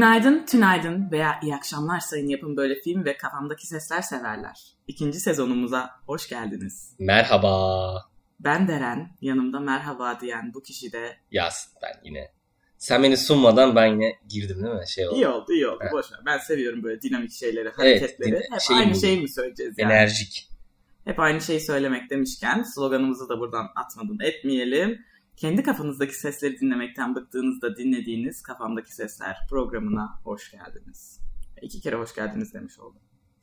Günaydın, tünaydın veya iyi akşamlar sayın yapın böyle film ve kafamdaki sesler severler. İkinci sezonumuza hoş geldiniz. Merhaba. Ben Deren, yanımda merhaba diyen bu kişi de... Yaz ben yine. Sen beni sunmadan ben yine girdim değil mi? Şey oldu. İyi oldu, iyi oldu. Evet. Boş ver. Ben seviyorum böyle dinamik şeyleri, hareketleri. din- Hep şeyim aynı bu. şeyi mi söyleyeceğiz yani? Enerjik. Hep aynı şeyi söylemek demişken sloganımızı da buradan atmadan etmeyelim. Kendi kafanızdaki sesleri dinlemekten bıktığınızda dinlediğiniz Kafamdaki Sesler programına hoş geldiniz. İki kere hoş geldiniz demiş oldum.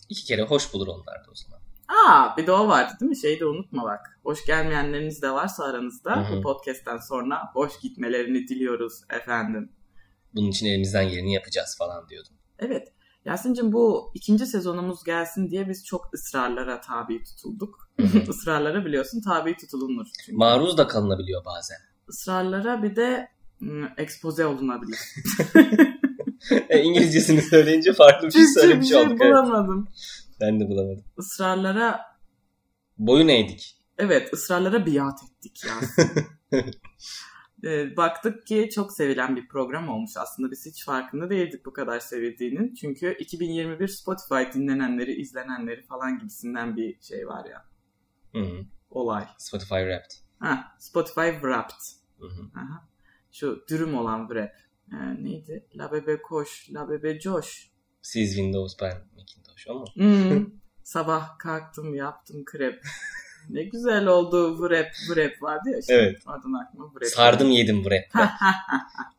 İki kere hoş bulur onlar da o zaman. Aa bir de o vardı değil mi? Şeyi de unutma bak. Hoş gelmeyenleriniz de varsa aranızda Hı hı. bu podcast'ten sonra hoş gitmelerini diliyoruz efendim. Bunun için elimizden geleni yapacağız falan diyordum. Evet. Yasin'cim bu ikinci sezonumuz gelsin diye biz çok ısrarlara tabi tutulduk. Israrlara biliyorsun tabi tutulunur. Çünkü. Maruz da kalınabiliyor bazen. Israrlara bir de ım, expose olunabilir. E, İngilizcesini söyleyince farklı bir şey bir söylemiş şey olduk. Evet. bulamadım. Ben de bulamadım. Israrlara Boyun eğdik. evet ısrarlara biat ettik Yasin. Ee, baktık ki çok sevilen bir program olmuş. Aslında biz hiç farkında değildik bu kadar sevildiğinin. Çünkü 2021 Spotify dinlenenleri, izlenenleri falan gibisinden bir şey var ya. Hı hı. Olay. Spotify Wrapped. Ha, Spotify Wrapped. Hı hı. Aha. Şu dürüm olan wrap. Ee, neydi? La Bebe Koş, La Bebe Coş. Siz Windows ben Macintosh mu? Hmm. Sabah kalktım yaptım krep. Ne güzel oldu wrap, wrap vardı ya. Işte. Evet. Oradan aklıma wrap. Sardım yedim bu rapte.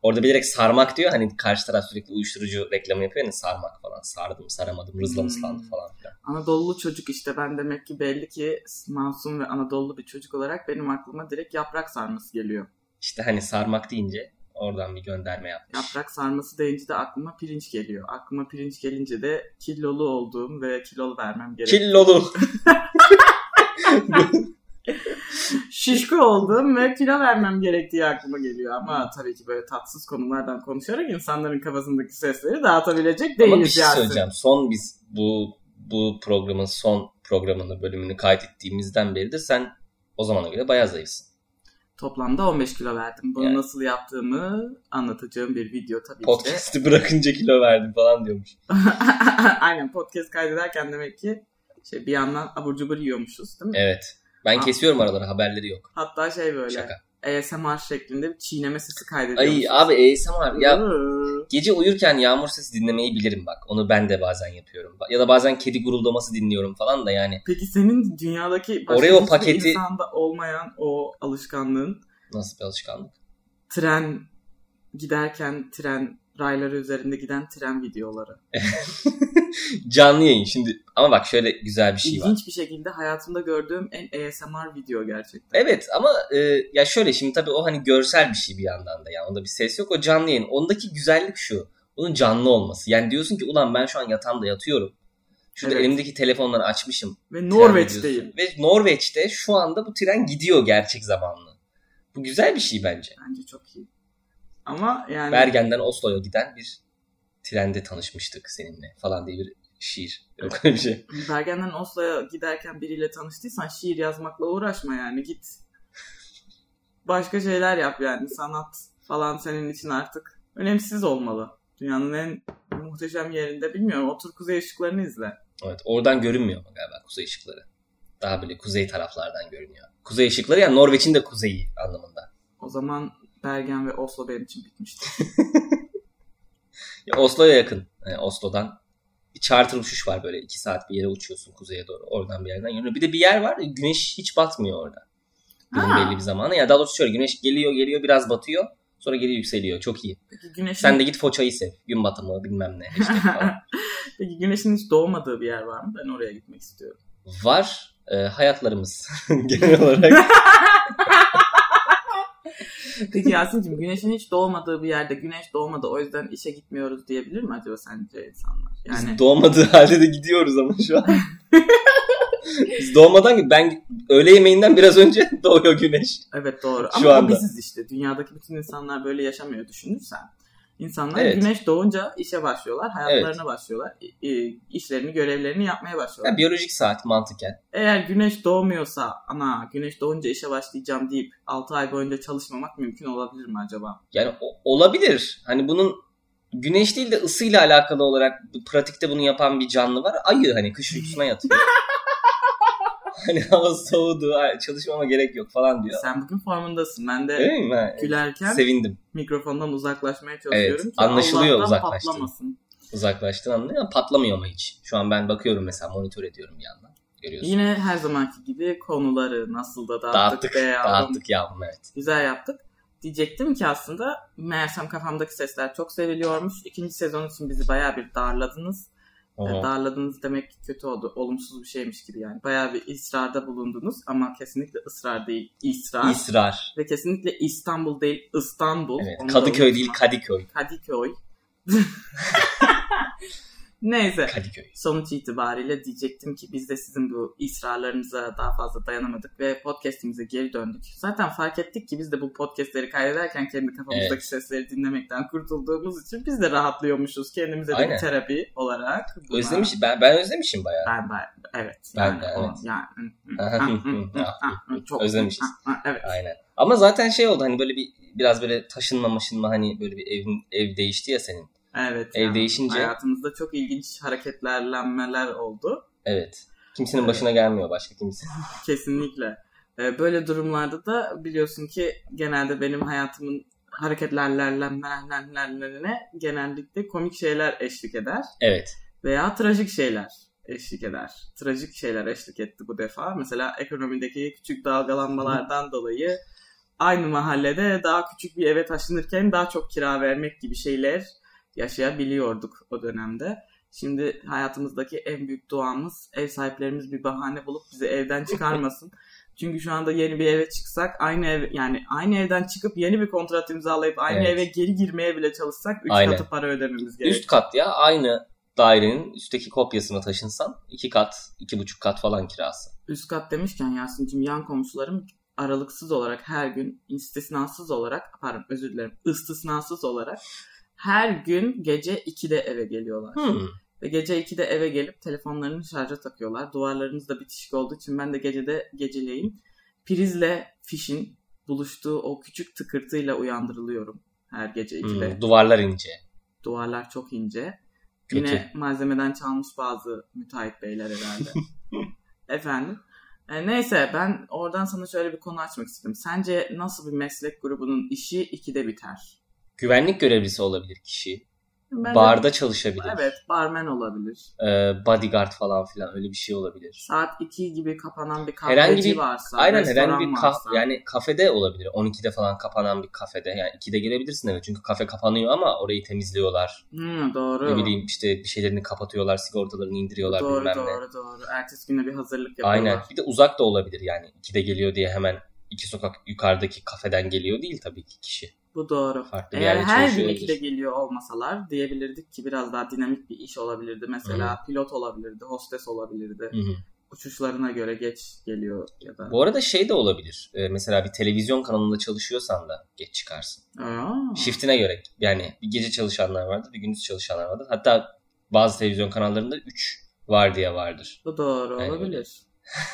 Orada bilerek sarmak diyor. Hani karşı taraf sürekli uyuşturucu reklamı yapıyor ya sarmak falan. Sardım saramadım rızla Hmm. ıslandı falan filan. Anadolu çocuk işte ben demek ki belli ki masum ve Anadolu bir çocuk olarak benim aklıma direkt yaprak sarması geliyor. İşte hani sarmak deyince oradan bir gönderme yapmış. Yaprak sarması deyince de aklıma pirinç geliyor. Aklıma pirinç gelince de kilolu olduğum ve kilolu vermem gerekiyor. Killolu. Olduğum ve kilo vermem gerektiği aklıma geliyor. Ama tabii ki böyle tatsız konulardan konuşarak insanların kafasındaki sesleri dağıtabilecek değiliz Ama bir şey Yasin. söyleyeceğim. Son biz bu bu programın son programını bölümünü kaydettiğimizden beri de sen o zamana göre bayağı zayıfsın. Toplamda 15 kilo verdim. Bunu Yani. nasıl yaptığımı anlatacağım bir video tabii ki de. Podcast'ı bırakınca kilo verdim falan diyormuş. Aynen podcast kaydederken demek ki şey bir yandan abur cubur yiyormuşuz değil mi? Evet. Ben Aa. kesiyorum araları haberleri yok. Hatta şey böyle Şaka. ASMR şeklinde bir çiğneme sesi kaydediyormuşuz. Ay abi ASMR ya Iıı. gece uyurken yağmur sesi dinlemeyi bilirim bak. Onu ben de bazen yapıyorum. Ya da bazen kedi guruldaması dinliyorum falan da yani. Peki senin dünyadaki başka Oraya o hiçbir paketi- insanda olmayan o alışkanlığın Nasıl bir alışkanlık? tren giderken tren rayları üzerinde giden tren videoları. Canlı yayın şimdi ama bak şöyle güzel bir şey var. İlginç bir şekilde hayatımda gördüğüm en ASMR video gerçekten. Evet ama e, ya şöyle şimdi tabii o hani görsel bir şey bir yandan da yani onda bir ses yok o canlı yayın. Ondaki güzellik şu. Onun canlı olması. Yani diyorsun ki ulan ben şu an yatağımda yatıyorum. Şurada Evet. elimdeki telefonları açmışım. Ve Norveç'teyim. Ve Norveç'te şu anda bu tren gidiyor gerçek zamanlı. Bu güzel bir şey bence. Bence çok iyi. Ama yani Bergen'den Oslo'ya giden bir trende tanışmıştık seninle falan diye bir şiir. Yok öyle bir şey. Bergen'den Oslo'ya giderken biriyle tanıştıysan şiir yazmakla uğraşma yani git. Başka şeyler yap yani sanat falan senin için artık önemsiz olmalı. Dünyanın en muhteşem yerinde bilmiyorum otur kuzey ışıklarını izle. Evet oradan görünmüyor mu galiba kuzey ışıkları? Daha böyle kuzey taraflardan görünüyor. Kuzey ışıkları yani Norveç'in de kuzeyi anlamında. O zaman Bergen ve Oslo benim için bitmiştir. Ya Oslo'ya yakın. Yani Oslo'dan bir charter uçuş var böyle. iki saat bir yere uçuyorsun kuzeye doğru. Oradan bir yerden yöneliyor. Bir de bir yer var. Güneş hiç batmıyor orada. Günün belli bir zamanı. Ya daha doğrusu şöyle güneş geliyor geliyor biraz batıyor. Sonra geri yükseliyor. Çok iyi. Peki güneşin, Sen de git Foça'yı sev. Gün batımı bilmem ne. falan. Peki güneşin hiç doğmadığı bir yer var mı? Ben oraya gitmek istiyorum. var. e, hayatlarımız genel olarak. Peki Yasin'cim güneşin hiç doğmadığı bir yerde güneş doğmadı o yüzden işe gitmiyoruz diyebilir mi acaba sence insanlar? Yani Biz doğmadığı halde de gidiyoruz ama şu an. Biz doğmadan ben öğle yemeğinden biraz önce doğuyor güneş. evet doğru Şu ama anda. biziz işte. Dünyadaki bütün insanlar böyle yaşamıyor düşünürsen. İnsanlar Evet. güneş doğunca işe başlıyorlar, hayatlarına başlıyorlar, i- i- işlerini, görevlerini yapmaya başlıyorlar. Ya biyolojik saat mantıken. Eğer güneş doğmuyorsa, ana güneş doğunca işe başlayacağım deyip 6 ay boyunca çalışmamak mümkün olabilir mi acaba? Yani olabilir. Hani bunun güneş değil de ısıyla alakalı olarak pratikte bunu yapan bir canlı var. Ayı hani kış uykusuna yatıyor. Hani hava soğudu çalışmama gerek yok falan diyor. Sen bugün formundasın. Ben de? Ben gülerken Sevindim. mikrofondan uzaklaşmaya çalışıyorum. Evet, ki anlaşılıyor Allah'tan uzaklaştığın. patlamasın. Uzaklaştığın anlıyor patlamıyor ama hiç. Şu an ben bakıyorum mesela monitör ediyorum bir yandan. Görüyorsun. Yine her zamanki gibi konuları nasıl da dağıttık, dağıttık. be yavrum. Dağıttık yavrum evet. Güzel yaptık. Diyecektim ki aslında meğersem kafamdaki sesler çok seviliyormuş. İkinci sezon için bizi bayağı bir darladınız. Oho. E, Darladınız demek kötü oldu. Olumsuz bir şeymiş gibi yani. Bayağı bir ısrarda bulundunuz ama kesinlikle ısrar değil. İsrar. İsrar. Ve kesinlikle İstanbul değil İstanbul. Evet. Onu Kadıköy değil. Kadıköy. Kadıköy. Neyse. Kadıköy. Sonuç itibariyle diyecektim ki biz de sizin bu ısrarlarınıza daha fazla dayanamadık ve podcastimize geri döndük. Zaten fark ettik ki biz de bu podcastleri kaydederken kendi kafamızdaki Evet. sesleri dinlemekten kurtulduğumuz için biz de rahatlıyormuşuz kendimize de Aynen. bir terapi olarak. Buna- Özlemiş, ben, ben özlemişim bayağı. Ben, ben evet. Ben yani de, evet. yani, çok özlemişiz. Evet. Aynen. Ama zaten şey oldu hani böyle bir biraz böyle taşınma maşınma hani böyle bir ev, ev değişti ya senin. Evet. Ev yani değişince- Hayatımızda çok ilginç hareketlerlenmeler oldu. Evet. Kimsenin başına gelmiyor başka kimse. Kesinlikle. Ee, Böyle durumlarda da biliyorsun ki genelde benim hayatımın hareketlerlerine genellikle komik şeyler eşlik eder Evet. veya trajik şeyler eşlik eder. Trajik şeyler eşlik etti bu defa. Mesela ekonomideki küçük dalgalanmalardan dolayı aynı mahallede daha küçük bir eve taşınırken daha çok kira vermek gibi şeyler yaşayabiliyorduk o dönemde. Şimdi hayatımızdaki en büyük duamız ev sahiplerimiz bir bahane bulup bizi evden çıkarmasın. Çünkü şu anda yeni bir eve çıksak aynı ev yani aynı evden çıkıp yeni bir kontrat imzalayıp aynı Evet. eve geri girmeye bile çalışsak 3 Aynen. katı para ödememiz gerekiyor. Üst kat ya aynı dairenin üstteki kopyasına taşınsan iki kat, iki buçuk kat falan kirası. Üst kat demişken Yasin'cim yan komşularım aralıksız olarak her gün istisnasız olarak pardon özür dilerim istisnasız olarak her gün gece 2'de eve geliyorlar. Hmm. Ve gece 2'de eve gelip telefonlarını şarja takıyorlar. Duvarlarımız da bitişik olduğu için ben de gecede geceleyin prizle fişin buluştuğu o küçük tıkırtıyla uyandırılıyorum her gece 2'de. Hmm. Duvarlar ince. Duvarlar çok ince. Kötü. Yine malzemeden çalmış bazı müteahhit beyler herhalde. Efendim. E, neyse ben oradan sana şöyle bir konu açmak istedim. Sence nasıl bir meslek grubunun işi ikide biter? Güvenlik görevlisi olabilir kişi. Ben de- Barda çalışabilir. Evet barmen olabilir. Ee, bodyguard falan filan öyle bir şey olabilir. Saat 2 gibi kapanan bir kahveci Herhangi bir- varsa. Aynen herhangi bir kaf varsa. yani kafede olabilir. 12'de falan kapanan bir kafede. Yani 2'de girebilirsin eve çünkü kafe kapanıyor ama orayı temizliyorlar. Hmm, doğru. Ne bileyim işte bir şeylerini kapatıyorlar, sigortalarını indiriyorlar doğru bilmem ne. doğru doğru. Ertesi güne bir hazırlık yapıyorlar. Aynen. Bir de uzak da olabilir yani. 2'de geliyor diye hemen iki sokak yukarıdaki kafeden geliyor değil tabii ki kişi. Bu doğru. Farklı Eğer her gün çalışıyor 2'de olabilir. geliyor olmasalar diyebilirdik ki biraz daha dinamik bir iş olabilirdi. Mesela pilot olabilirdi, hostes olabilirdi. Hı hı. Uçuşlarına göre geç geliyor ya da. Bu arada şey de olabilir. Ee, mesela bir televizyon kanalında çalışıyorsan da geç çıkarsın. Aa, Shiftine göre. Yani bir gece çalışanlar vardır, bir gündüz çalışanlar vardır. Hatta bazı televizyon kanallarında 3 var diye vardır. bu doğru Yani olabilir.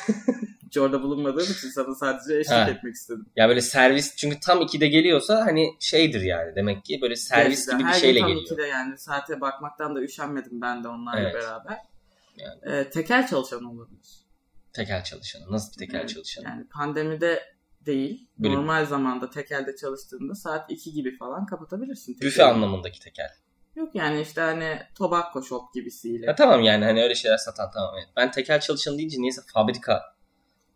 Hiç orada bulunmadığım için sana sadece eşlik Ha. etmek istedim. Ya böyle servis çünkü tam 2'de geliyorsa hani şeydir yani demek ki böyle servis Gerçekten gibi bir her şeyle gün tam geliyor. 2'de yani saate bakmaktan da üşenmedim ben de onlarla Evet. beraber. Yani. Ee, tekel çalışan olabilir. Tekel çalışanı. Nasıl bir tekel Evet, çalışanı? Yani pandemide değil. Böyle- normal zamanda tekelde çalıştığında saat 2 gibi falan kapatabilirsin. tekeli. Büfe anlamındaki tekel. Yok yani işte hani tobacco shop gibisiyle. Ya tamam yani hani öyle şeyler satan tamam evet. Ben tekel çalışanı deyince niyeyse fabrika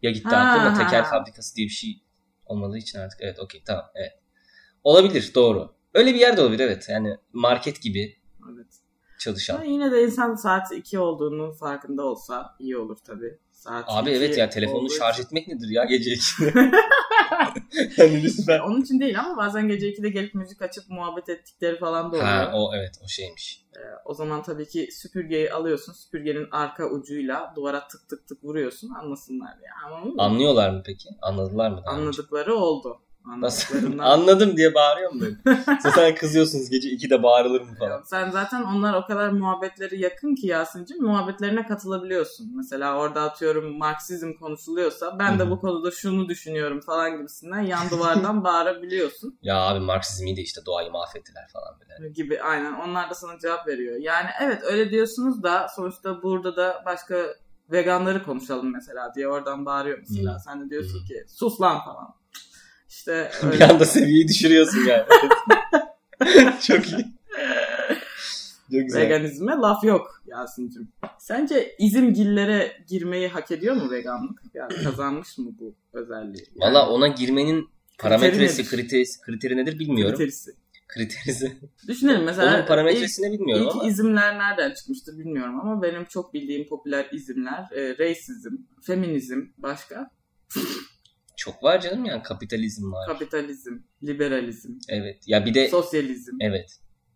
ya gitti Ha, aklıma ha. fabrikası diye bir şey olmadığı için artık evet okey tamam evet. Olabilir doğru. Öyle bir yerde olabilir evet. Yani market gibi Evet. Çalışan. Ama yine de insan saat 2 olduğunun farkında olsa iyi olur tabii. Saat Abi 2 evet ya telefonunu olduğu şarj etmek nedir ya gece 2'de? yani lütfen. Onun için değil ama bazen gece 2'de gelip müzik açıp muhabbet ettikleri falan da oluyor. Ha o evet o şeymiş. Ee, o zaman tabii ki süpürgeyi alıyorsun. Süpürgenin arka ucuyla duvara tık tık tık vuruyorsun. Anlasınlar ya. Anladın mı? Anlıyorlar mı peki? Anladılar mı? daha önce? Anladıkları oldu. Anladıklarından. Anladım diye bağırıyor mu? Zaten kızıyorsunuz gece 2'de bağırılır mı falan. Yok, Sen zaten onlar o kadar muhabbetleri yakın ki Yasin'cim muhabbetlerine katılabiliyorsun. Mesela orada atıyorum Marksizm konuşuluyorsa ben de bu konuda şunu düşünüyorum falan gibisinden yan duvardan bağırabiliyorsun Ya abi Marksizm iyi de işte doğayı mahvettiler falan böyle. gibi aynen onlar da sana cevap veriyor. Yani evet öyle diyorsunuz da sonuçta burada da başka veganları konuşalım mesela diye oradan bağırıyor mesela. Hı. Sen de diyorsun Hı. ki sus lan falan. İşte bir öyle. anda seviyeyi düşürüyorsun yani. Çok iyi. Çok güzel. Veganizme laf yok Yasin'cim. Sence izimgillere girmeyi hak ediyor mu veganlık? Yani kazanmış mı bu özelliği? Yani Valla ona girmenin parametresi, nedir? kriteri, kriteri nedir bilmiyorum. kriterisi. Kriterisi. Düşünelim mesela Onun parametresini bilmiyorum ilk, ama. ilk izimler nereden çıkmıştır bilmiyorum ama benim çok bildiğim popüler izimler e, racism, feminizm, başka Çok var canım yani kapitalizm var. kapitalizm, liberalizm, Evet. Ya bir de sosyalizm. evet.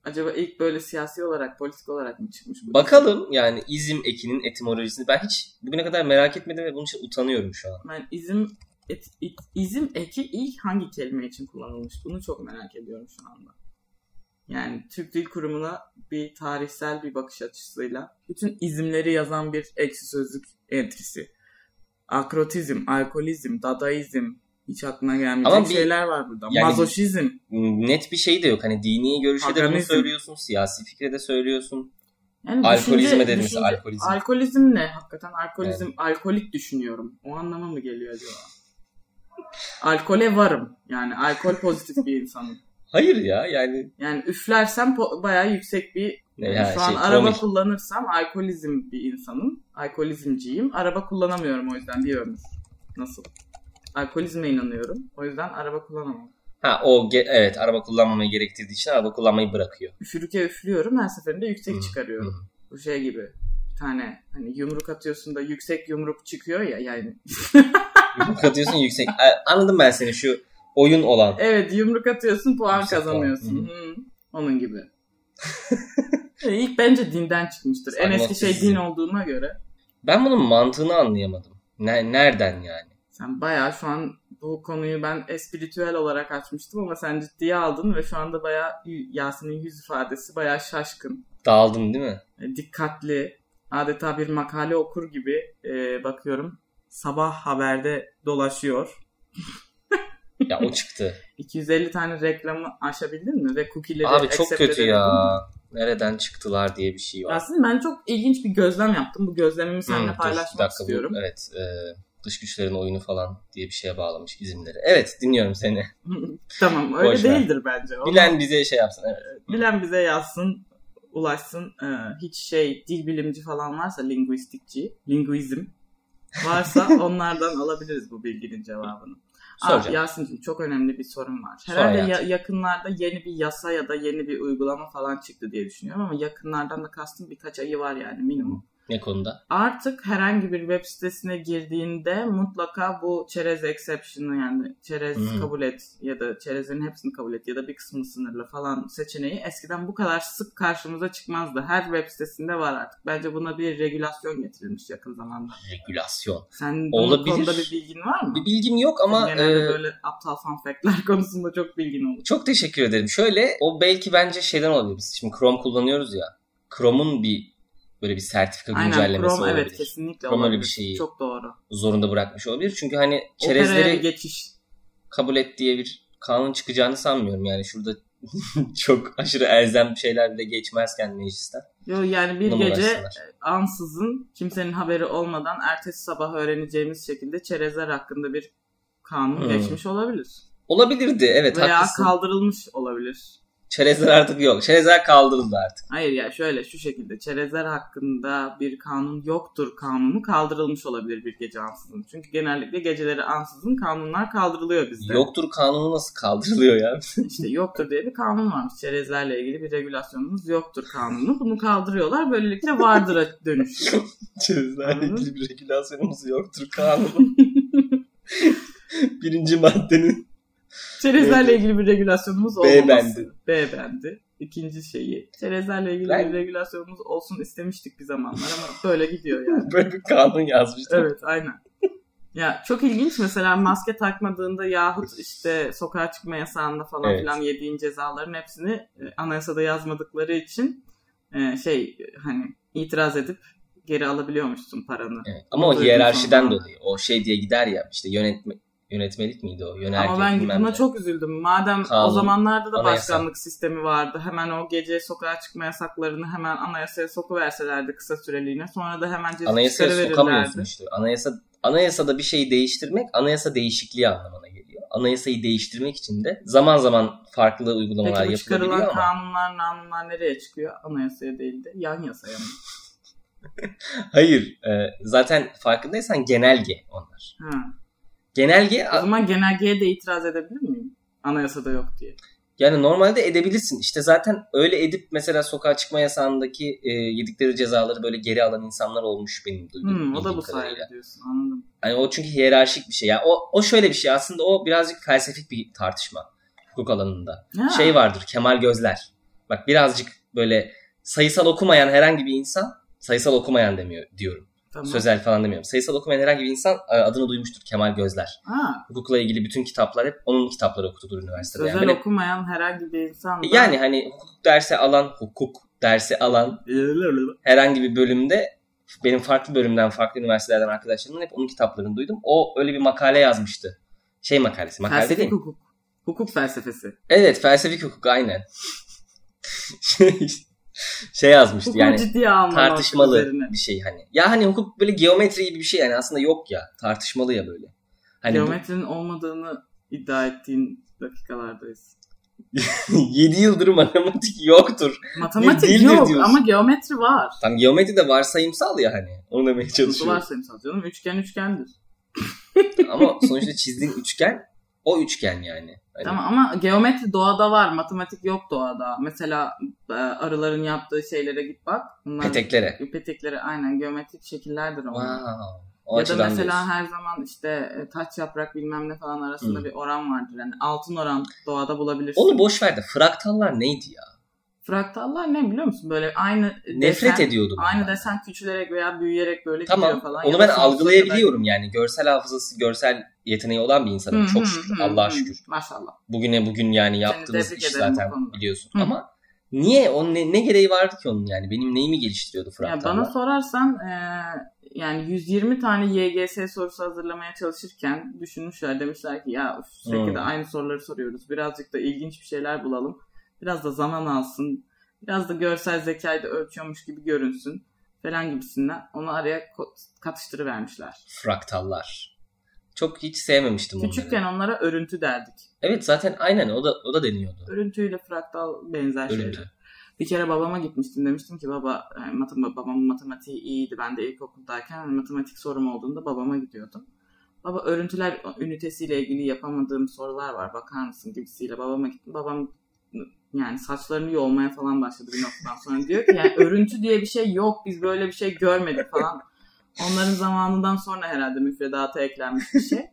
Acaba ilk böyle siyasi olarak, politik olarak mı çıkmış bu? Bakalım yani izim ekinin etimolojisini ben hiç bugüne kadar merak etmedim ve bunun için utanıyorum şu an. Ben izim et, it- izim eki ilk hangi kelime için kullanılmış? Bunu çok merak ediyorum şu anda. Yani Türk Dil Kurumu'na bir tarihsel bir bakış açısıyla bütün izimleri yazan bir ekşi sözlük entrisi. Akrotizm, alkolizm, dadaizm hiç aklına gelmeyecek Ama bir- şeyler var burada. yani- Mazoşizm. Net bir şey de yok. Hani dini görüşe de bunu Paganizm. söylüyorsun, siyasi fikre de söylüyorsun. Yani Alkolizme düşünce- dedin düşünce- alkolizm. Alkolizm ne? Hakikaten alkolizm, alkolik düşünüyorum. O anlama mı geliyor acaba? Alkole varım. Yani alkol pozitif bir insanım. Hayır ya yani Yani üflersem po- bayağı yüksek bir yani ya, şu an şey, araba kronik. kullanırsam alkolizm bir insanım. Alkolizmciyim. Araba kullanamıyorum o yüzden bir ömür. Nasıl? Alkolizme inanıyorum. O yüzden araba kullanamam. ha o ge- evet araba kullanmamayı gerektirdiği için araba kullanmayı bırakıyor. Üfürüke üflüyorum her seferinde yüksek çıkarıyorum. Bu şey gibi. Bir tane hani yumruk atıyorsun da yüksek yumruk çıkıyor ya yani. Yumruk atıyorsun yüksek. Anladım ben seni şu oyun olan. Evet yumruk atıyorsun puan Yüksek puan, kazanıyorsun. Hı, Onun gibi. E, İlk bence dinden çıkmıştır. En eski şey din olduğuna göre. Ben bunun mantığını anlayamadım. Ne- nereden yani? Sen bayağı şu an bu konuyu ben espiritüel olarak açmıştım ama sen ciddiye aldın ve şu anda bayağı Yasin'in yüz ifadesi bayağı şaşkın, Daldın değil mi? e, dikkatli, adeta bir makale okur gibi e, bakıyorum. Sabah haberde dolaşıyor. Ya o çıktı. 250 tane reklamı aşabildin mi? Ve cookie'leri Abi çok kötü ya. Nereden çıktılar diye bir şey var. Aslında ben çok ilginç bir gözlem yaptım. Bu gözlemimi seninle dur, bir paylaşmak dakika, bu- istiyorum. evet. e, dış güçlerin oyunu falan diye bir şeye bağlamış izimleri. Evet dinliyorum seni. tamam öyle Boş ver. değildir bence. Onu Bilen bize şey yapsın. Evet. bilen bize yazsın, ulaşsın. Ee, hiç şey dil bilimci falan varsa linguistikçi, linguizm varsa onlardan alabiliriz bu bilginin cevabını. Soracağım. Yasin'cim çok önemli bir sorun var. Herhalde ya- yakınlarda yeni bir yasa ya da yeni bir uygulama falan çıktı diye düşünüyorum ama yakınlardan da kastım birkaç ayı var yani minimum. Ne konuda? Artık herhangi bir web sitesine girdiğinde mutlaka bu çerez exception'ı yani çerez Hmm. kabul et ya da çerezin hepsini kabul et ya da bir kısmını sınırlı falan seçeneği eskiden bu kadar sık karşımıza çıkmazdı. Her web sitesinde var artık. Bence buna bir regülasyon getirilmiş yakın zamanda. Regülasyon. Sen bunun Olabilir. konuda bir bilgin var mı? Bir bilgim yok ama Genelde e, böyle aptal fun fact'ler konusunda çok bilgin olur. çok teşekkür ederim. Şöyle o belki bence şeyden olabilir. Biz şimdi Chrome kullanıyoruz ya. Chrome'un bir böyle bir sertifika Aynen güncellemesi Chrome olabilir. evet kesinlikle Chrome olabilir. bir şeyi Çok doğru. Zorunda bırakmış olabilir. Çünkü hani çerezleri geçiş. kabul et diye bir kanun çıkacağını sanmıyorum. Yani şurada çok aşırı elzem şeyler bile geçmezken meclisten. Yo, yani bir gece ansızın kimsenin haberi olmadan ertesi sabah öğreneceğimiz şekilde çerezler hakkında bir kanun Hmm. geçmiş olabilir. Olabilirdi evet Veya haklısın. kaldırılmış olabilir. Çerezler artık yok. Çerezler kaldırıldı artık. Hayır ya şöyle şu şekilde çerezler hakkında bir kanun yoktur kanunu kaldırılmış olabilir bir gece ansızın. Çünkü genellikle geceleri ansızın kanunlar kaldırılıyor bizde. Yoktur kanunu nasıl kaldırılıyor ya? İşte yoktur diye bir kanun varmış. Çerezlerle ilgili bir regülasyonumuz yoktur kanunu. Bunu kaldırıyorlar. Böylelikle vardıra dönüşüyor. Çerezlerle ilgili bir regülasyonumuz yoktur kanunu. Birinci maddenin Çerezlerle ilgili bir regülasyonumuz B olmaması. bendi. B bendi. İkinci şeyi. Çerezlerle ilgili Ben- bir regülasyonumuz olsun istemiştik bir zamanlar ama böyle gidiyor yani. böyle bir kanun yazmıştım. evet aynen. Ya çok ilginç mesela maske takmadığında yahut işte sokağa çıkma yasağında falan Evet. filan yediğin cezaların hepsini e, anayasada yazmadıkları için e, şey hani itiraz edip geri alabiliyormuşsun paranı. Evet. Ama o Duydum hiyerarşiden sonra. dolayı. O şey diye gider ya işte yönetme, yönetmelik miydi o? Yönerge, Ama ben buna ne. çok üzüldüm. Madem o Kanun, zamanlarda da anayasa. başkanlık sistemi vardı. Hemen o gece sokağa çıkma yasaklarını hemen anayasaya sokuverselerdi kısa süreliğine. Sonra da hemen ceza Anayasaya sokamıyorsun işte. Anayasa, anayasada bir şeyi değiştirmek anayasa değişikliği anlamına geliyor. Anayasayı değiştirmek için de zaman zaman farklı uygulamalar Peki bu yapılabiliyor çıkarılan ama kanunlar, kanunlar nereye çıkıyor? Anayasaya değil de yan yasaya mı? hayır. e, zaten farkındaysan genelge onlar. Ha. Genelge O zaman genelgeye de itiraz edebilir miyim? Anayasada yok diye. Yani normalde edebilirsin. İşte zaten öyle edip mesela sokağa çıkma yasağındaki e, yedikleri cezaları böyle geri alan insanlar olmuş benim duyduğum. Hmm, o da bu sayede diyorsun anladım. Yani o çünkü hiyerarşik bir şey. Yani o, o şöyle bir şey aslında o birazcık felsefik bir tartışma hukuk alanında. Ha. Şey vardır Kemal Gözler. Bak birazcık böyle sayısal okumayan herhangi bir insan sayısal okumayan demiyor diyorum. Tamam. Sözel falan demiyorum. Sayısal okumayan herhangi bir insan e, adını duymuştur Kemal Gözler. Ha, Hukukla ilgili bütün kitaplar hep onun kitapları okutudur üniversitede. sözel Yani, böyle- okumayan herhangi bir insan da... yani hani hukuk dersi alan, hukuk dersi alan herhangi bir bölümde benim farklı bölümden, farklı üniversitelerden arkadaşlarımın hep onun kitaplarını duydum. O öyle bir makale yazmıştı. Şey makalesi, makale Felsefik değil mi? hukuk. Hukuk felsefesi. Evet, felsefik hukuk aynen. şey, şey yazmıştı Hukuku yani ciddiye tartışmalı üzerine. bir şey hani. Ya hani hukuk böyle geometri gibi bir şey yani aslında yok ya. Tartışmalı ya böyle. Hani bu- Geometrinin olmadığını iddia ettiğin dakikalardayız. 7 yıldır matematik yoktur. Matematik yok diyorsun? ama geometri var. Tam geometri de varsayımsal ya hani. Onu demeye Nasıl çalışıyorum. varsayımsal canım? Üçgen üçgendir. Ama sonuçta çizdiğin üçgen o üçgen yani. Hani Tamam ama geometri doğada var. Matematik yok doğada. Mesela e, arıların yaptığı şeylere git bak. Bunlar Peteklere. Peteklere aynen geometrik şekillerdir onlar. Wow. O ya da mesela diyorsun. her zaman işte e, taç yaprak bilmem ne falan arasında Hı. bir oran vardır. Yani altın oran doğada bulabilirsin. Onu boş ver de fraktallar neydi ya? Fraktallar ne biliyor musun? Böyle aynı Nefret desen, ediyordum. Aynı ben. desen küçülerek veya büyüyerek böyle Tamam. gidiyor falan. Onu Ya ben algılayabiliyorum yani. Görsel hafızası, görsel yeteneği olan bir kadar- insanım. Hı, Çok hı, şükür. hı, Allah'a hı. şükür. Maşallah. Bugüne bugün yani yaptığımız iş zaten biliyorsun. Hı. Ama niye? Onun ne, ne gereği vardı ki onun yani? Benim neyimi geliştiriyordu Ya fraktallar? bana sorarsan e, yani 120 tane YGS sorusu hazırlamaya çalışırken düşünmüşler demişler ki ya sürekli Hmm. de aynı soruları soruyoruz. Birazcık da ilginç bir şeyler bulalım. Biraz da zaman alsın. Biraz da görsel zekayı da ölçüyormuş gibi görünsün falan gibisinden. Onu araya katıştırıvermişler. Fraktallar. Çok hiç sevmemiştim onları. Küçükken onlara örüntü derdik. Evet zaten aynen o da o da deniyordu. Örüntüyle fraktal benzer Örüntü. şeyler. Bir kere babama gitmiştim demiştim ki baba yani matem- babamın matematiği iyiydi. Ben de ilkokuldayken hani matematik sorum olduğunda babama gidiyordum. Baba örüntüler ünitesiyle ilgili yapamadığım sorular var bakar mısın gibisiyle babama gittim. Babam yani saçlarını yolmaya falan başladı bir noktadan sonra. Diyor ki yani örüntü diye bir şey yok biz böyle bir şey görmedik falan. Onların zamanından sonra herhalde müfredata eklenmiş bir şey.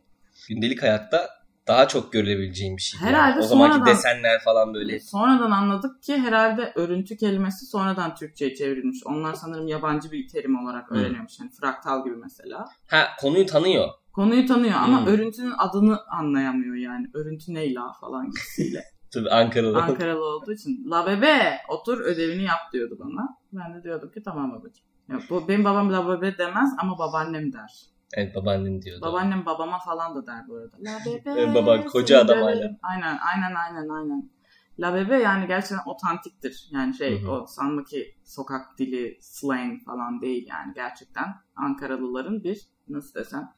Gündelik hayatta daha çok görülebileceğim bir şey. Herhalde o zamanki sonradan- desenler falan böyle. Sonradan anladık ki herhalde örüntü kelimesi sonradan Türkçe'ye çevrilmiş. Onlar sanırım yabancı bir terim olarak Hı. öğreniyormuş. Yani fraktal gibi mesela. Ha konuyu tanıyor. Konuyu tanıyor ama Hmm. örüntünün adını anlayamıyor yani. Örüntü ne la falan gibisiyle. Tabii Ankaralı. Ankaralı olduğu için. La bebe otur ödevini yap diyordu bana. Ben de diyordum ki tamam babacığım. Ya, bu, benim babam la bebe demez ama babaannem der. Evet babaannen diyordu. Babaannem babama falan da der bu arada. La bebe. Evet, baban koca adam döverim. hala. Aynen aynen aynen aynen. La bebe yani gerçekten otantiktir. Yani şey Hı hı. o sanma ki sokak dili slang falan değil yani. Gerçekten Ankaralıların bir nasıl desem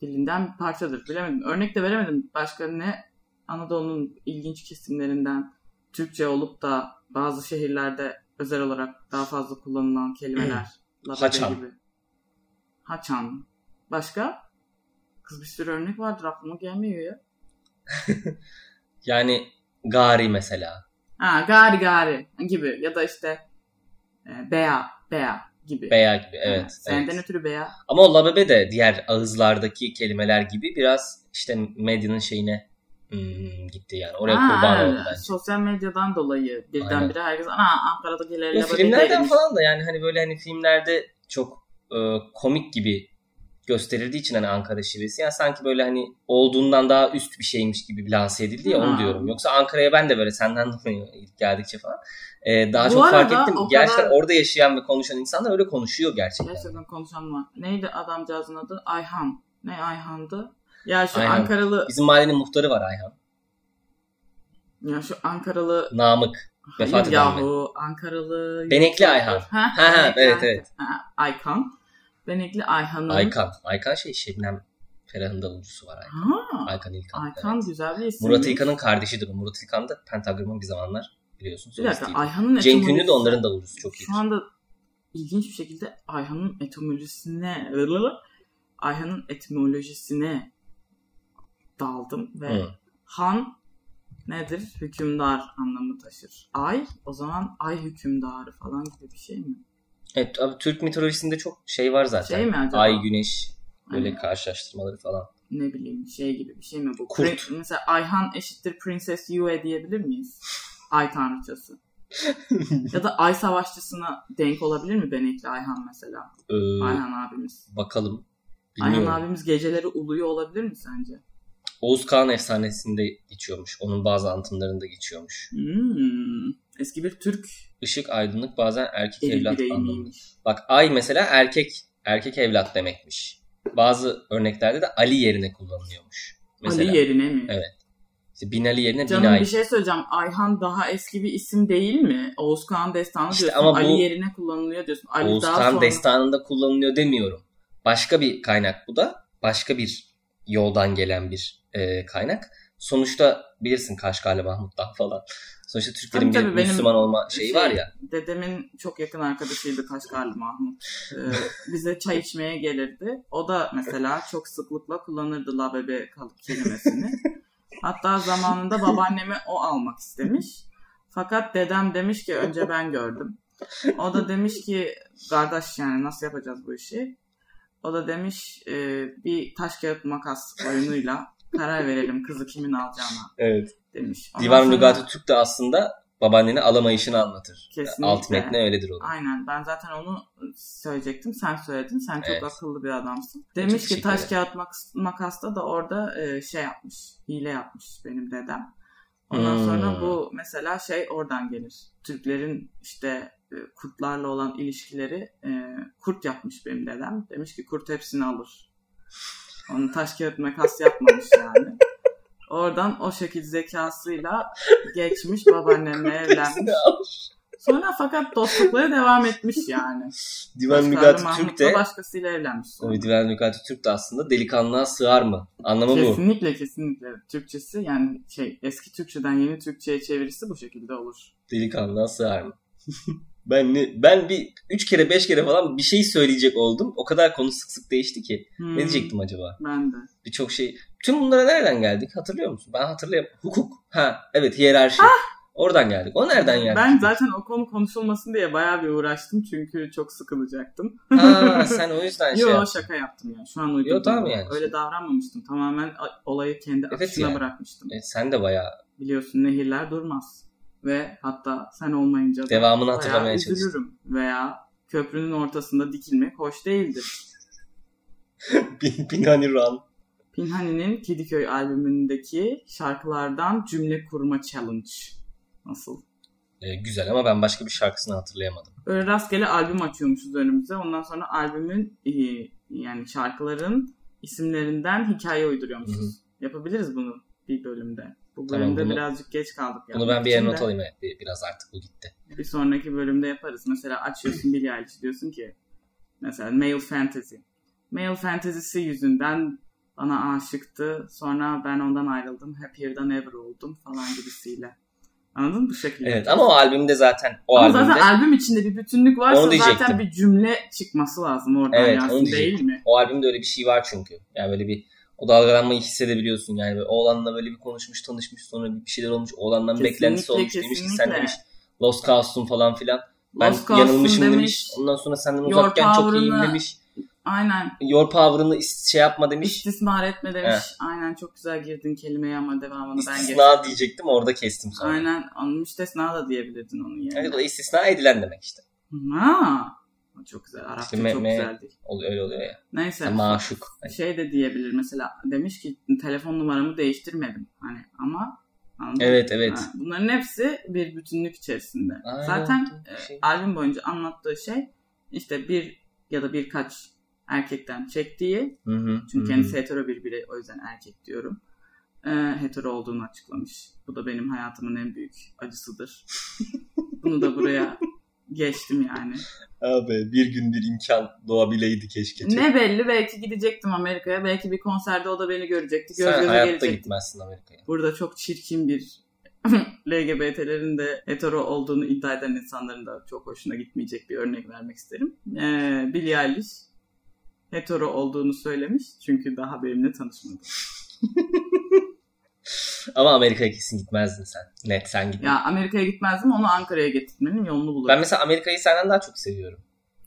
dilinden bir parçadır. Bilemedim. Örnek de veremedim. Başka ne Anadolu'nun ilginç kesimlerinden Türkçe olup da bazı şehirlerde özel olarak daha fazla kullanılan kelimeler. Haçan. gibi. Haçan. Başka? Kız bir sürü örnek vardır aklıma gelmiyor ya. Yani gari mesela. Ha gari gari gibi ya da işte e, bea bea gibi. Beya gibi Ha, evet. Senden evet. ötürü bea. Ama o labebe de diğer ağızlardaki kelimeler gibi biraz işte medyanın şeyine hmm, gitti yani. Oraya Ha, kurban evet. oldu bence. Sosyal medyadan dolayı birdenbire herkes ana Ankara'dakiler Ya filmlerden değilmiş." falan da yani hani böyle hani filmlerde çok e, komik gibi gösterildiği için hani Ankara şivesi. Yani sanki böyle hani olduğundan daha üst bir şeymiş gibi lanse edildi ya onu Ha. diyorum. Yoksa Ankara'ya ben de böyle senden geldikçe falan e, daha Bu çok fark ettim. Gerçekten kadar- orada yaşayan ve konuşan insanlar öyle konuşuyor gerçekten. Gerçekten konuşan var. Neydi adamcağızın adı? Ayhan. Ne Ayhan'dı? Ya şu Ayhan. Ankaralı Bizim mahallenin muhtarı var Ayhan. ya şu Ankaralı Namık. Hayır Vefat eden mi? yahu Ankaralı Benekli Ayhan. Ha, Ha, evet, evet. Ha, Aykan. Benekli Ayhan'ın Aykan. Aykan şey Şebnem Ferah'ın davulcusu var Aykan. Ha, Aykan İlkan. Aykan evet. güzel bir isim. Murat İlkan'ın kardeşidir o. Murat İlkan da Pentagram'ın bir zamanlar biliyorsun. Bir dakika. Ayhan'ın Cenk Ünlü de onların davulcusu çok iyi. Şu anda ilginç bir şekilde Ayhan'ın etimolojisine Ayhan'ın etimolojisine daldım ve Hı. Han nedir? Hükümdar anlamı taşır. Ay o zaman ay hükümdarı falan gibi bir şey mi? Evet abi Türk mitolojisinde çok şey var zaten. Şey mi acaba? Ay, güneş böyle Hani karşılaştırmaları falan. ne bileyim şey gibi bir şey mi bu? Kurt. Prin- mesela Ayhan eşittir Princess Yue diyebilir miyiz? Ay tanrıçası. ya da ay savaşçısına denk olabilir mi Benekli Ayhan mesela? Ee, Ayhan abimiz. bakalım. Ayhan Bilmiyorum. abimiz geceleri uluyor olabilir mi sence? Oğuz Kağan efsanesinde geçiyormuş. Onun bazı anlatımlarında geçiyormuş. Hmm. Eski bir Türk Işık, aydınlık bazen erkek eli evlat anlamında. Bak ay mesela erkek erkek evlat demekmiş. Bazı örneklerde de Ali yerine kullanılıyormuş. Mesela Ali yerine mi? Evet. işte Binali yerine Canım Binay. bir şey söyleyeceğim. Ayhan daha eski bir isim değil mi? Oğuz Kağan Destanı İşte diyorsun. ama bu- Ali yerine kullanılıyor diyorsun. Ali Oğuz daha Kağan sonra... destanında kullanılıyor demiyorum. Başka bir kaynak bu da. Başka bir yoldan gelen bir e, kaynak. Sonuçta bilirsin Kaşgarlı Mahmut'tan falan. Sonuçta Türklerin Tabii bir tabii, benim Müslüman olma şeyi şey- var ya. Dedemin çok yakın arkadaşıydı Kaşgarlı Mahmut. Ee, bize çay içmeye gelirdi. O da mesela çok sıklıkla kullanırdı la bebe kalıp kelimesini. Hatta zamanında babaanneme o almak istemiş. Fakat dedem demiş ki önce ben gördüm. O da demiş ki kardeş yani nasıl yapacağız bu işi? O da demiş e, bir taş kağıt makas oyunuyla karar verelim kızı kimin alacağına Evet. demiş. Ondan Divan sonra- Lügatı Türk de aslında babaanneni alamayışını anlatır. Kesinlikle. Alt metni öyledir onun. Aynen ben zaten onu söyleyecektim. Sen söyledin. Sen çok Evet. akıllı bir adamsın. Demiş ki teşekkür taş kağıt mak- makasta da orada e, şey yapmış. Hile yapmış benim dedem. Ondan Hmm. sonra bu mesela şey oradan gelir. Türklerin işte e, kurtlarla olan ilişkileri e, kurt yapmış benim dedem. Demiş ki kurt hepsini alır. Onu taş kağıt makas yapmamış yani. Oradan o şekil zekasıyla geçmiş babaannemle evlenmiş. Sonra fakat dostlukları devam etmiş yani. Divan Mahmut Türk de başkasıyla evlenmiş. sonra. o Divan Lügatı Türk de aslında delikanlığa sığar mı? Anlamı bu. Kesinlikle kesinlikle. Türkçesi yani şey eski Türkçeden yeni Türkçe'ye çevirisi bu şekilde olur. Delikanlığa sığar mı? ben ne, ben bir üç kere beş kere falan bir şey söyleyecek oldum. O kadar konu sık sık değişti ki. Hmm, Ne diyecektim acaba? Ben de. Birçok şey. Tüm bunlara nereden geldik? Hatırlıyor musun? Ben hatırlayamıyorum. Hukuk. Ha evet hiyerarşi. Oradan geldik. O nereden geldi? Ben zaten o konu konuşulmasın diye bayağı bir uğraştım çünkü çok sıkılacaktım. Ha sen o yüzden şey Yo yaptın. şaka yaptım ya. Şu an uydurdum. Yo, tamam yani. Öyle davranmamıştım. Tamamen olayı kendi Evet akışına yani. bırakmıştım. Evet, sen de bayağı Biliyorsun nehirler durmaz. Ve hatta sen olmayınca da devamını hatırlamaya çalıştın. üzülürüm. Veya köprünün ortasında dikilmek hoş değildir. Binani Run. Pinhani'nin Kediköy albümündeki şarkılardan cümle kurma challenge. Nasıl? Ee, güzel ama ben başka bir şarkısını hatırlayamadım. Böyle rastgele albüm açıyormuşuz önümüze. Ondan sonra albümün e, yani şarkıların isimlerinden hikaye uyduruyormuşuz. Yapabiliriz bunu bir bölümde. Bu Tamam, bölümde bunu- birazcık geç kaldık. Bunu yapmak ben bir yere not alayım. Evet, biraz artık bu gitti. Bir sonraki bölümde yaparız. Mesela açıyorsun Billie Eilish diyorsun ki mesela male fantasy. Male fantasy'si yüzünden bana aşıktı. Sonra ben ondan ayrıldım. Happier than ever oldum falan gibisiyle. Anladın mı bu şekilde? Evet ama o albümde zaten o Ama albümde zaten albüm içinde bir bütünlük varsa Onu diyecektim. zaten bir cümle çıkması lazım oradan Evet, onu değil mi? o albümde öyle bir şey var çünkü. Yani böyle bir o dalgalanmayı hissedebiliyorsun yani. Böyle oğlanla böyle bir konuşmuş tanışmış sonra bir şeyler olmuş. Oğlandan Kesinlikle, beklentisi olmuş demiş ki sen kesinlikle. demiş Lost Cause'sun falan filan. Ben Lost yanılmışım demiş. demiş. Ondan sonra senden uzakken çok iyiyim demiş. Aynen. Your power'ını şey yapma demiş. İstismar etme demiş. Evet. Aynen çok güzel girdin kelimeye ama devamını ben getirdim. İstisna diyecektim orada kestim sonra. Aynen. Onun müstesna da diyebilirdin onun yerine. Evet o istisna edilen demek işte. Ha, çok güzel. Arapça İşte me- çok me- güzel değil. Oluyor, öyle oluyor ya. Neyse. Ya maşuk. Şey de diyebilir mesela demiş ki telefon numaramı değiştirmedim hani ama anladın mı? Evet evet. Ha, bunların hepsi bir bütünlük içerisinde. Aynen. Zaten e, Şey. albüm boyunca anlattığı şey işte bir ya da birkaç erkekten çektiği Hı hı, çünkü hı kendisi hetero bir birey o yüzden erkek diyorum. E, hetero olduğunu açıklamış. Bu da benim hayatımın en büyük acısıdır. Bunu da buraya geçtim yani. Abi bir gün bir imkan doğabileydi keşke. Ne belli belki gidecektim Amerika'ya. Belki bir konserde o da beni görecekti. Göz Sen göze hayatta gelecektik. gitmezsin Amerika'ya. Burada çok çirkin bir LGBT'lerin de hetero olduğunu iddia eden insanların da çok hoşuna gitmeyecek bir örnek vermek isterim. Ee, Billie Eilish hetero olduğunu söylemiş. Çünkü daha benimle tanışmadı. Ama Amerika'ya kesin gitmezdin sen. Net sen gitme. Ya Amerika'ya gitmezdim onu Ankara'ya getirmenin yolunu bulurum. Ben mesela Amerika'yı senden daha çok seviyorum.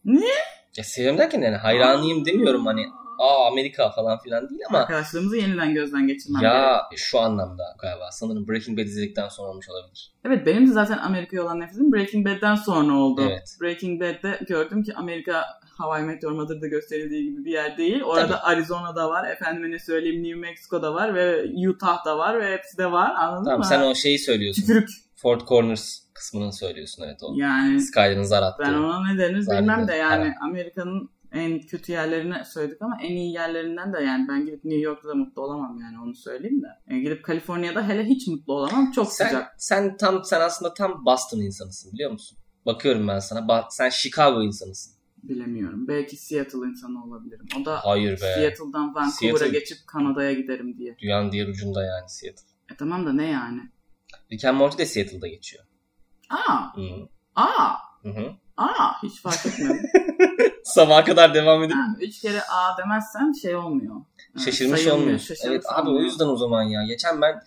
Niye? Ya seviyorum derken yani hayranıyım demiyorum hani aa Amerika falan filan değil ama Arkadaşlığımızı yeniden gözden geçirmem gerek. ya şu anlamda galiba sanırım Breaking Bad izledikten sonra olmuş olabilir. Evet benim de zaten Amerika'ya olan nefretim Breaking Bad'den sonra oldu. Evet. Breaking Bad'de gördüm ki Amerika How I Met Your Mother'da gösterildiği gibi bir yer değil. Orada Arizona'da var, efendime ne söyleyeyim New Mexico'da var ve Utah'da var ve hepsi de var anladın Tamam mı? sen o şeyi söylüyorsun. Tükürük. Fort Corners kısmını söylüyorsun evet o. Yani Skyler'ın zar attığı. ben ona ne denir bilmem de evet. yani Amerika'nın en kötü yerlerini söyledik ama en iyi yerlerinden de yani ben gidip New York'ta da mutlu olamam yani onu söyleyeyim de. Yani gidip Kaliforniya'da hele hiç mutlu olamam. Çok sen, sıcak. sen tam sen aslında tam Boston insanısın biliyor musun? Bakıyorum ben sana. Ba- sen Chicago insanısın. Bilemiyorum. Belki Seattle insanı olabilirim. O da Hayır be. Seattle'dan Vancouver'a Seattle- geçip Kanada'ya giderim diye. Dünyanın diğer ucunda yani Seattle. E tamam da ne yani? Rick and Morty de Seattle'da geçiyor. Aa, Hı hı. aa, Hı hı. aa hiç fark etmedim. Sabaha kadar devam edip Ha, Üç kere aa demezsen şey olmuyor. Ha, şaşırmış olmuyor. şaşırmış Evet abi o olmuyor. yüzden o zaman ya. Geçen ben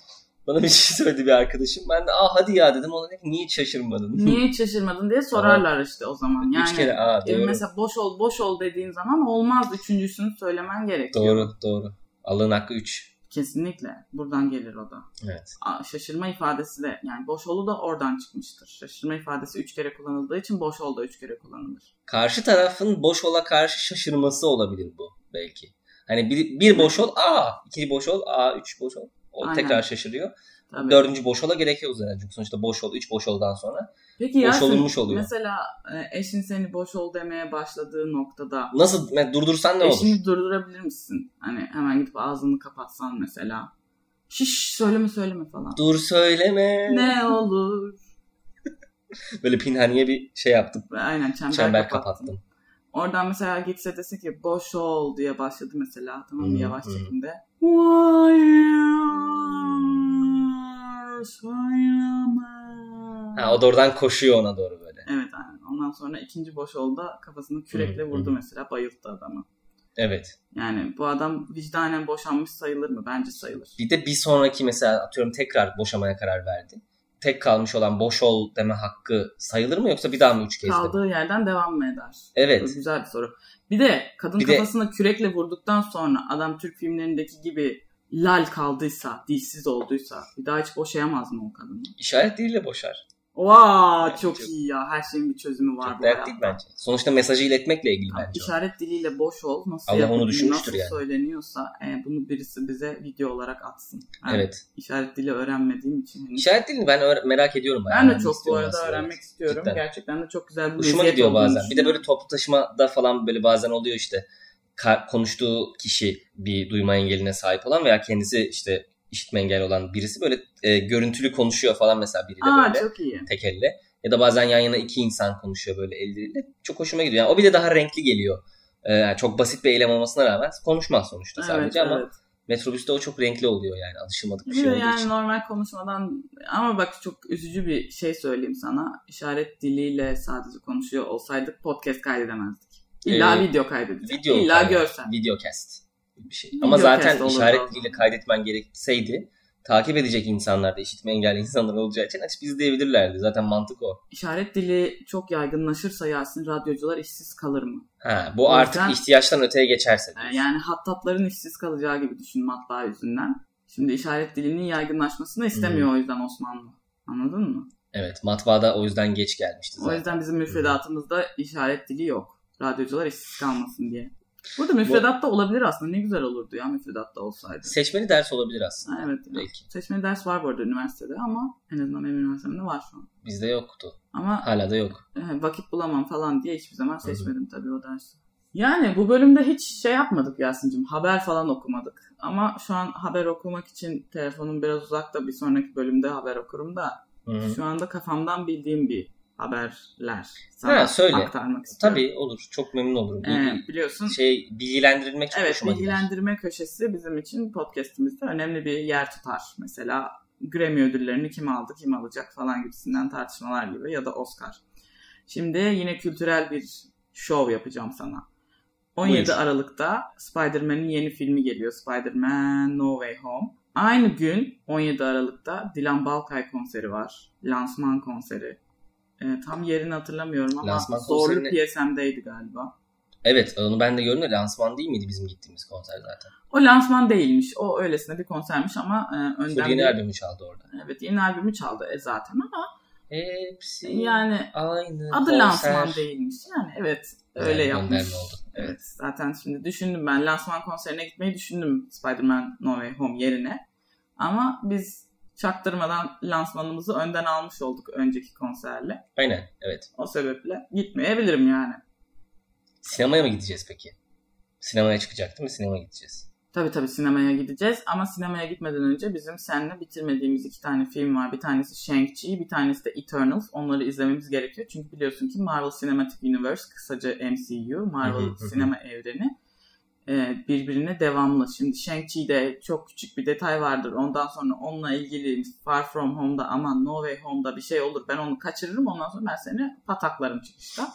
bana bir şey söyledi bir arkadaşım. Ben de aa hadi ya dedim. Ona dedi ki niye hiç şaşırmadın? Niye hiç şaşırmadın diye sorarlar işte o zaman. Yani Üç kere aa e, doğru. mesela boş ol boş ol dediğin zaman olmaz. Üçüncüsünü söylemen gerekiyor. Doğru doğru. Allah'ın hakkı 3. Kesinlikle. Buradan gelir o da. Evet. Aa, şaşırma ifadesi de yani boş olu da oradan çıkmıştır. Şaşırma ifadesi üç kere kullanıldığı için boş ol da üç kere kullanılır. Karşı tarafın boş ola karşı şaşırması olabilir bu belki. Hani bir, bir boş ol aa, iki boş ol aa, üç boş ol. O Aynen. tekrar şaşırıyor. Tabii. Dördüncü boş ola gerek yok zaten. Çünkü sonuçta boş ol, üç boş oldan sonra. Peki boş Yasin, olunmuş oluyor. mesela e, eşin seni boş ol demeye başladığı noktada Nasıl yani durdursan ne olur? eşini durdurabilir misin? Hani hemen gidip ağzını kapatsan mesela. Şiş söyleme söyleme falan. Dur söyleme. Ne olur. Böyle pinhaniye bir şey yaptım. Aynen çember, Çember kapattın. kapattım. Oradan mesela gitse desin ki boş ol diye başladı mesela tamam mı yavaş hı. çekimde. Ha, o da oradan koşuyor ona doğru böyle. Evet aynen. Ondan sonra ikinci boş olda kafasını kürekle Hı, vurdu hı. mesela bayılttı adamı. Evet. Yani bu adam vicdanen boşanmış sayılır mı? Bence sayılır. Bir de bir sonraki mesela atıyorum tekrar boşamaya karar verdi. Tek kalmış olan boş ol deme hakkı sayılır mı yoksa bir daha mı üç kez? Kaldığı yerden devam mı eder? Bu Evet. güzel bir soru. Bir de kadın Bir de- kafasına kürekle vurduktan sonra adam Türk filmlerindeki gibi lal kaldıysa, dilsiz olduysa bir daha hiç boşayamaz mı o kadını? İşaret diliyle boşar. Vaa Evet, çok çok- iyi ya. Her şeyin bir çözümü var Çok bu dert değil bence. Sonuçta mesajı iletmekle ilgili Tamam, bence. İşaret diliyle boş ol. Nasıl Allah onu düşünmüştür nasıl yani. söyleniyorsa e, bunu birisi bize video olarak atsın. Yani Evet. İşaret dili öğrenmediğim için. henüz. İşaret dilini ben öğre- merak ediyorum. bayağı. ben de Yani çok bu arada aslında. öğrenmek istiyorum. Cidden. Gerçekten de çok güzel bir Hoşuma gidiyor bazen. Bir de böyle toplu taşımada falan böyle bazen oluyor işte ka- konuştuğu kişi bir duyma engeline sahip olan veya kendisi işte işitme engelli olan birisi böyle e, görüntülü konuşuyor falan mesela biriyle Aa böyle çok iyi. tek elle. Ya da bazen yan yana iki insan konuşuyor böyle elleriyle. Çok hoşuma gidiyor. Yani o bir de daha renkli geliyor. Ee, yani çok basit bir eylem olmasına rağmen konuşmaz sonuçta sadece ama evet. metrobüste o çok renkli oluyor yani alışılmadık bir şey olduğu yani için. normal konuşmadan ama bak çok üzücü bir şey söyleyeyim sana. İşaret diliyle sadece konuşuyor olsaydık podcast kaydedemezdik. İlla Ee, video kaydedeceğiz. Video İlla kaydı, görsel. Videocast bir şey. Video Ama zaten işaret o diliyle kaydetmen gerekseydi takip edecek insanlar da işitme engelli insanlar olacağı için açıp izleyebilirlerdi. Zaten mantık o. İşaret dili çok yaygınlaşırsa Yasin radyocular işsiz kalır mı? Ha, bu O artık yüzden- ihtiyaçtan öteye geçerse. Diyorsun. Yani hattatların işsiz kalacağı gibi düşün matbaa yüzünden. Şimdi işaret dilinin yaygınlaşmasını istemiyor o yüzden Osmanlı. Anladın mı? Evet matbaada o yüzden geç gelmişti O zaten. yüzden bizim müfredatımızda işaret dili yok. Radyocular işsiz kalmasın diye. Burada müfredatta olabilir aslında. Ne güzel olurdu ya müfredatta olsaydı. Seçmeli ders olabilir aslında. Ha, evet. Belki. Seçmeli ders var bu arada üniversitede ama en azından benim üniversitemde var şu an. Bizde yoktu. Ama Hala da yok. e, vakit bulamam falan diye hiçbir zaman seçmedim tabii o dersi. Yani bu bölümde hiç şey yapmadık Yasin'cim. Haber falan okumadık. Ama şu an haber okumak için telefonum biraz uzakta. Bir sonraki bölümde haber okurum da. Hı-hı. Şu anda kafamdan bildiğim bir haberler sana Ha, söyle. aktarmak istiyorum. Tabii olur. Çok memnun olurum. Ee, biliyorsun şey bilgilendirilmek çok Evet, hoşuma gider. bilgilendirme köşesi bizim için podcast'imizde önemli bir yer tutar. Mesela Grammy ödüllerini kim aldı, kim alacak falan gibisinden tartışmalar gibi ya da Oscar. Şimdi yine kültürel bir show yapacağım sana. 17 Buyur. Aralık'ta Spider-Man'in yeni filmi geliyor. Spider-Man No Way Home. Aynı gün 17 Aralık'ta Dilan Balkay konseri var. Lansman konseri. Ee, tam yerini hatırlamıyorum ama Lansman Zorlu konserine- PSM'deydi galiba. Evet onu ben de gördüm de lansman değil miydi bizim gittiğimiz konser zaten. O lansman değilmiş. O öylesine bir konsermiş ama e, önden Full yeni bir- albümü çaldı orada. Evet yeni albümü çaldı e, zaten ama Hepsi yani aynı adı konser. lansman değilmiş. Yani evet öyle Yani yapmış. oldu. Evet. Evet. zaten şimdi düşündüm ben lansman konserine gitmeyi düşündüm Spider-Man No Way Home yerine. Ama biz çaktırmadan lansmanımızı önden almış olduk önceki konserle. Aynen evet. O sebeple gitmeyebilirim yani. Sinemaya mı gideceğiz peki? Sinemaya çıkacak değil mi? Sinemaya gideceğiz. Tabii tabii sinemaya gideceğiz ama sinemaya gitmeden önce bizim seninle bitirmediğimiz iki tane film var. Bir tanesi Shang-Chi, bir tanesi de Eternals. Onları izlememiz gerekiyor. Çünkü biliyorsun ki Marvel Cinematic Universe, kısaca MCU, Marvel sinema evreni birbirine devamlı. Şimdi Shang-Chi'de çok küçük bir detay vardır. Ondan sonra onunla ilgili Far From Home'da aman No Way Home'da bir şey olur. Ben onu kaçırırım. Ondan sonra ben seni pataklarım çıkışta.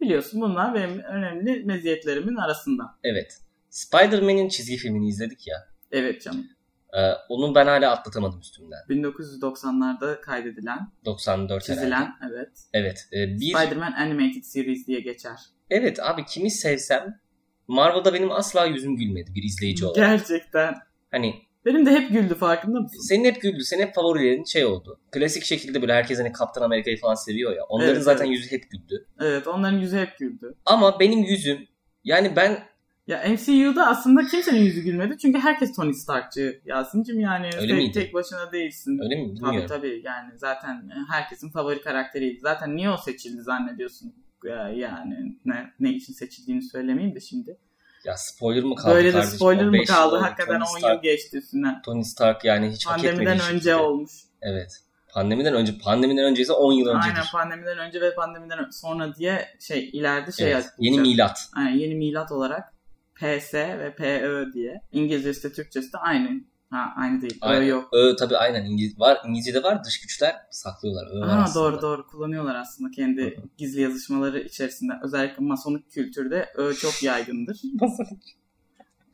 Biliyorsun bunlar benim önemli meziyetlerimin arasında. Evet. Spider-Man'in çizgi filmini izledik ya. Evet canım. Ee, onu ben hala atlatamadım üstümden. 1990'larda kaydedilen, 94 herhalde. çizilen evet. Evet. e, bir Spider-Man Animated Series diye geçer. Evet abi kimi sevsem Marvel'da benim asla yüzüm gülmedi bir izleyici olarak. Gerçekten. Hani Benim de hep güldü farkında mısın? senin hep güldü. Senin hep favorilerin şey oldu. Klasik şekilde böyle herkes hani Kaptan Amerika'yı falan seviyor ya. Onların Evet, zaten evet. yüzü hep güldü. Evet onların yüzü hep güldü. Ama benim yüzüm yani ben Ya MCU'da aslında kimsenin yüzü gülmedi. Çünkü herkes Tony Stark'cı. Yasin'cim yani Öyle tek, miydi? tek başına değilsin. öyle mi Tabii tabii yani zaten herkesin favori karakteriydi. Zaten niye o seçildi zannediyorsun? Ya- Yani ne, ne için seçildiğini söylemeyeyim de şimdi. Ya spoiler mı kaldı Böyle de spoiler mı kaldı? oldu. Hakikaten Tony 10 Stark, yıl geçti üstünden. Tony Stark yani hiç hak etmediği Pandemiden şekilde. önce olmuş. Evet. Pandemiden önce. Pandemiden önceyse 10 yıl öncedir. Aynen pandemiden önce ve pandemiden sonra diye şey ileride şey Evet, yapacak. Yeni milat. Aynen, yeni milat olarak PS ve PÖ diye. İngilizcesi de Türkçesi de aynı. Ha aynı değil. Ö Aynen. yok. Ö tabii aynen İngiliz var. İngilizce'de var dış güçler saklıyorlar. Ö aslında. doğru doğru kullanıyorlar aslında kendi gizli yazışmaları içerisinde. Özellikle masonik kültürde Ö çok yaygındır.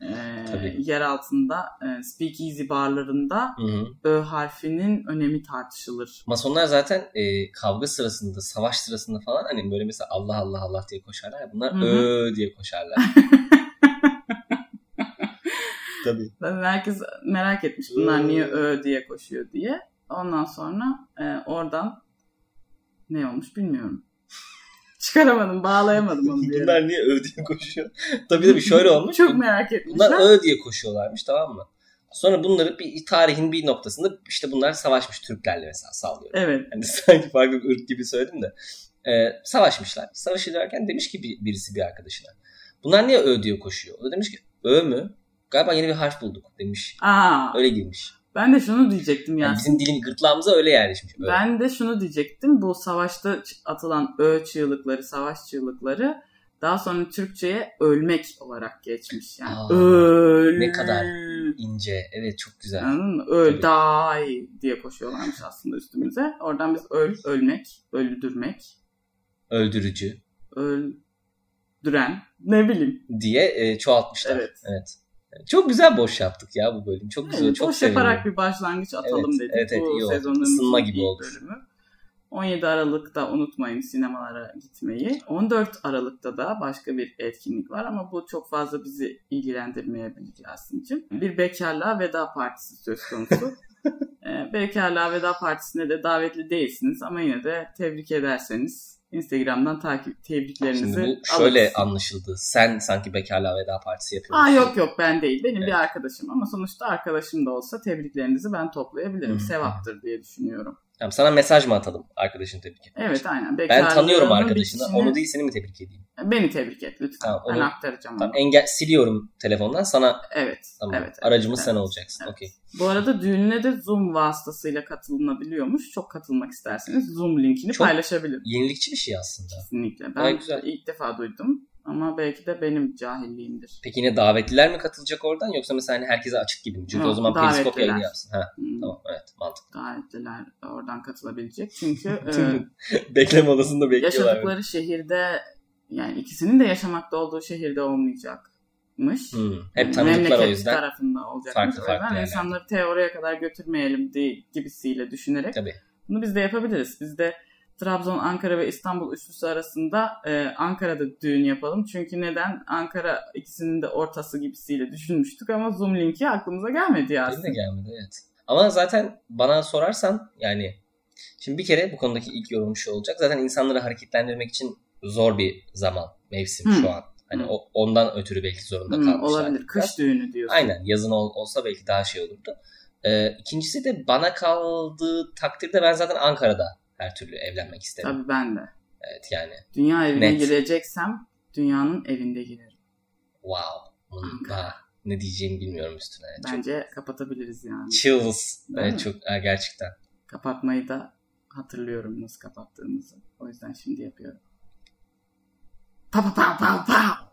Ee, Tabii. yer altında e, speakeasy barlarında Hı hı. Ö harfinin önemi tartışılır. Masonlar zaten e, kavga sırasında, savaş sırasında falan hani böyle mesela Allah Allah Allah diye koşarlar. Bunlar Hı hı. ö diye koşarlar. Tabii. Zaten herkes merak etmiş bunlar niye Ö diye koşuyor diye. Ondan sonra e, oradan ne olmuş bilmiyorum. Çıkaramadım, bağlayamadım onu diye. Bunlar niye ö diye koşuyor? tabii tabii şöyle olmuş. Çok merak etmişler. Bunlar ö diye koşuyorlarmış tamam mı? Sonra bunları bir tarihin bir noktasında işte bunlar savaşmış Türklerle mesela sallıyor. Evet. Hani sanki farklı bir ırk gibi söyledim de. Ee, savaşmışlar. Savaşırlarken demiş ki bir- birisi bir arkadaşına. Bunlar niye ö diye koşuyor? O da demiş ki ö mü? Galiba yeni bir harf bulduk demiş. Aa, Öyle girmiş. ben de şunu diyecektim ya. Yani bizim dilin gırtlağımıza öyle yerleşmiş. Ö. Ben de şunu diyecektim. Bu savaşta atılan Ö çığlıkları, savaş çığlıkları daha sonra Türkçe'ye ölmek olarak geçmiş. Yani Aa, öl. ne kadar ince. Evet çok güzel. Anladın mı? Öl, Tabii. die diye koşuyorlarmış aslında üstümüze. Oradan biz öl, ölmek, öldürmek, Öldürücü öldüren, ne bileyim. diye e, çoğaltmışlar. Evet. evet. Çok güzel boş yaptık ya bu bölüm. Çok güzel. Evet, çok boş sevindim. yaparak bir başlangıç atalım Evet, dedik. evet, evet, Bu sezonun Isınma gibi oldu. bölümü. 17 Aralık'ta unutmayın sinemalara gitmeyi. 14 Aralık'ta da başka bir etkinlik var ama bu çok fazla bizi ilgilendirmeyebilir Yasin'cim. Bir bekarlığa veda partisi söz konusu. Ee, bekarlığa veda partisine de davetli değilsiniz ama yine de tebrik ederseniz Instagram'dan takip tebriklerinizi Şimdi bu şöyle alırız. anlaşıldı. Sen sanki bekarlığa veda partisi yapıyorsun. Aa yok yok ben değil. Benim Evet. bir arkadaşım ama sonuçta arkadaşım da olsa tebriklerinizi ben toplayabilirim. Hı. Sevaptır diye düşünüyorum. Tamam, sana mesaj mı atalım arkadaşını tebrik etmek Evet aynen. Ben tanıyorum arkadaşını. bitişini- Onu değil seni mi tebrik edeyim? Beni tebrik et lütfen. Tamam, ben onu- aktaracağım Tamam, onu. engel siliyorum telefondan. Sana Evet. tamam. evet, Aracımız evet. sen olacaksın. Evet. Okey. Bu arada düğününe de Zoom vasıtasıyla katılınabiliyormuş. Çok katılmak isterseniz Zoom linkini Çok- paylaşabilirim. Yenilikçi bir şey aslında. Kesinlikle. Ben güzel. ilk defa duydum. Ama belki de benim cahilliğimdir. Peki yine davetliler mi katılacak oradan yoksa mesela hani herkese açık gibi mi? Çünkü Yok, o zaman periskop yayını yapsın. Ha, Hmm, tamam evet mantıklı. Davetliler oradan katılabilecek. Çünkü e, Bekleme odasında bekliyorlar. yaşadıkları şehirde yani ikisinin de yaşamakta olduğu şehirde olmayacakmış. Hmm, Yani Hep o memleket yüzden. tarafında olacakmış. Farklı o farklı yerlerde. insanları te oraya kadar götürmeyelim diye, gibisiyle düşünerek Tabii. bunu biz de yapabiliriz. Biz de Trabzon, Ankara ve İstanbul üçlüsü arasında e, Ankara'da düğün yapalım. Çünkü neden? Ankara ikisinin de ortası gibisiyle düşünmüştük ama Zoom linki aklımıza gelmedi ya. Benim de gelmedi evet. Ama zaten bana sorarsan yani şimdi bir kere bu konudaki ilk yorum şu olacak. Zaten insanları hareketlendirmek için zor bir zaman, mevsim Hı. şu an. Hani o, ondan ötürü belki zorunda Hmm, kalmışlar. olabilir. Kış düğünü diyorsun. Aynen yazın ol- olsa belki daha şey olurdu. Ee, ikincisi de bana kaldığı takdirde ben zaten Ankara'da her türlü evlenmek isterim. Tabii ben de. Evet yani Dünya evine Net. gireceksem dünyanın evinde girerim. wow. Bunun daha ne diyeceğimi bilmiyorum üstüne. Çok Bence kapatabiliriz yani. chills. Değil Evet, mi? çok ha, gerçekten. Kapatmayı da hatırlıyorum nasıl kapattığımızı. O yüzden şimdi yapıyorum. Pa pa pa pa pa.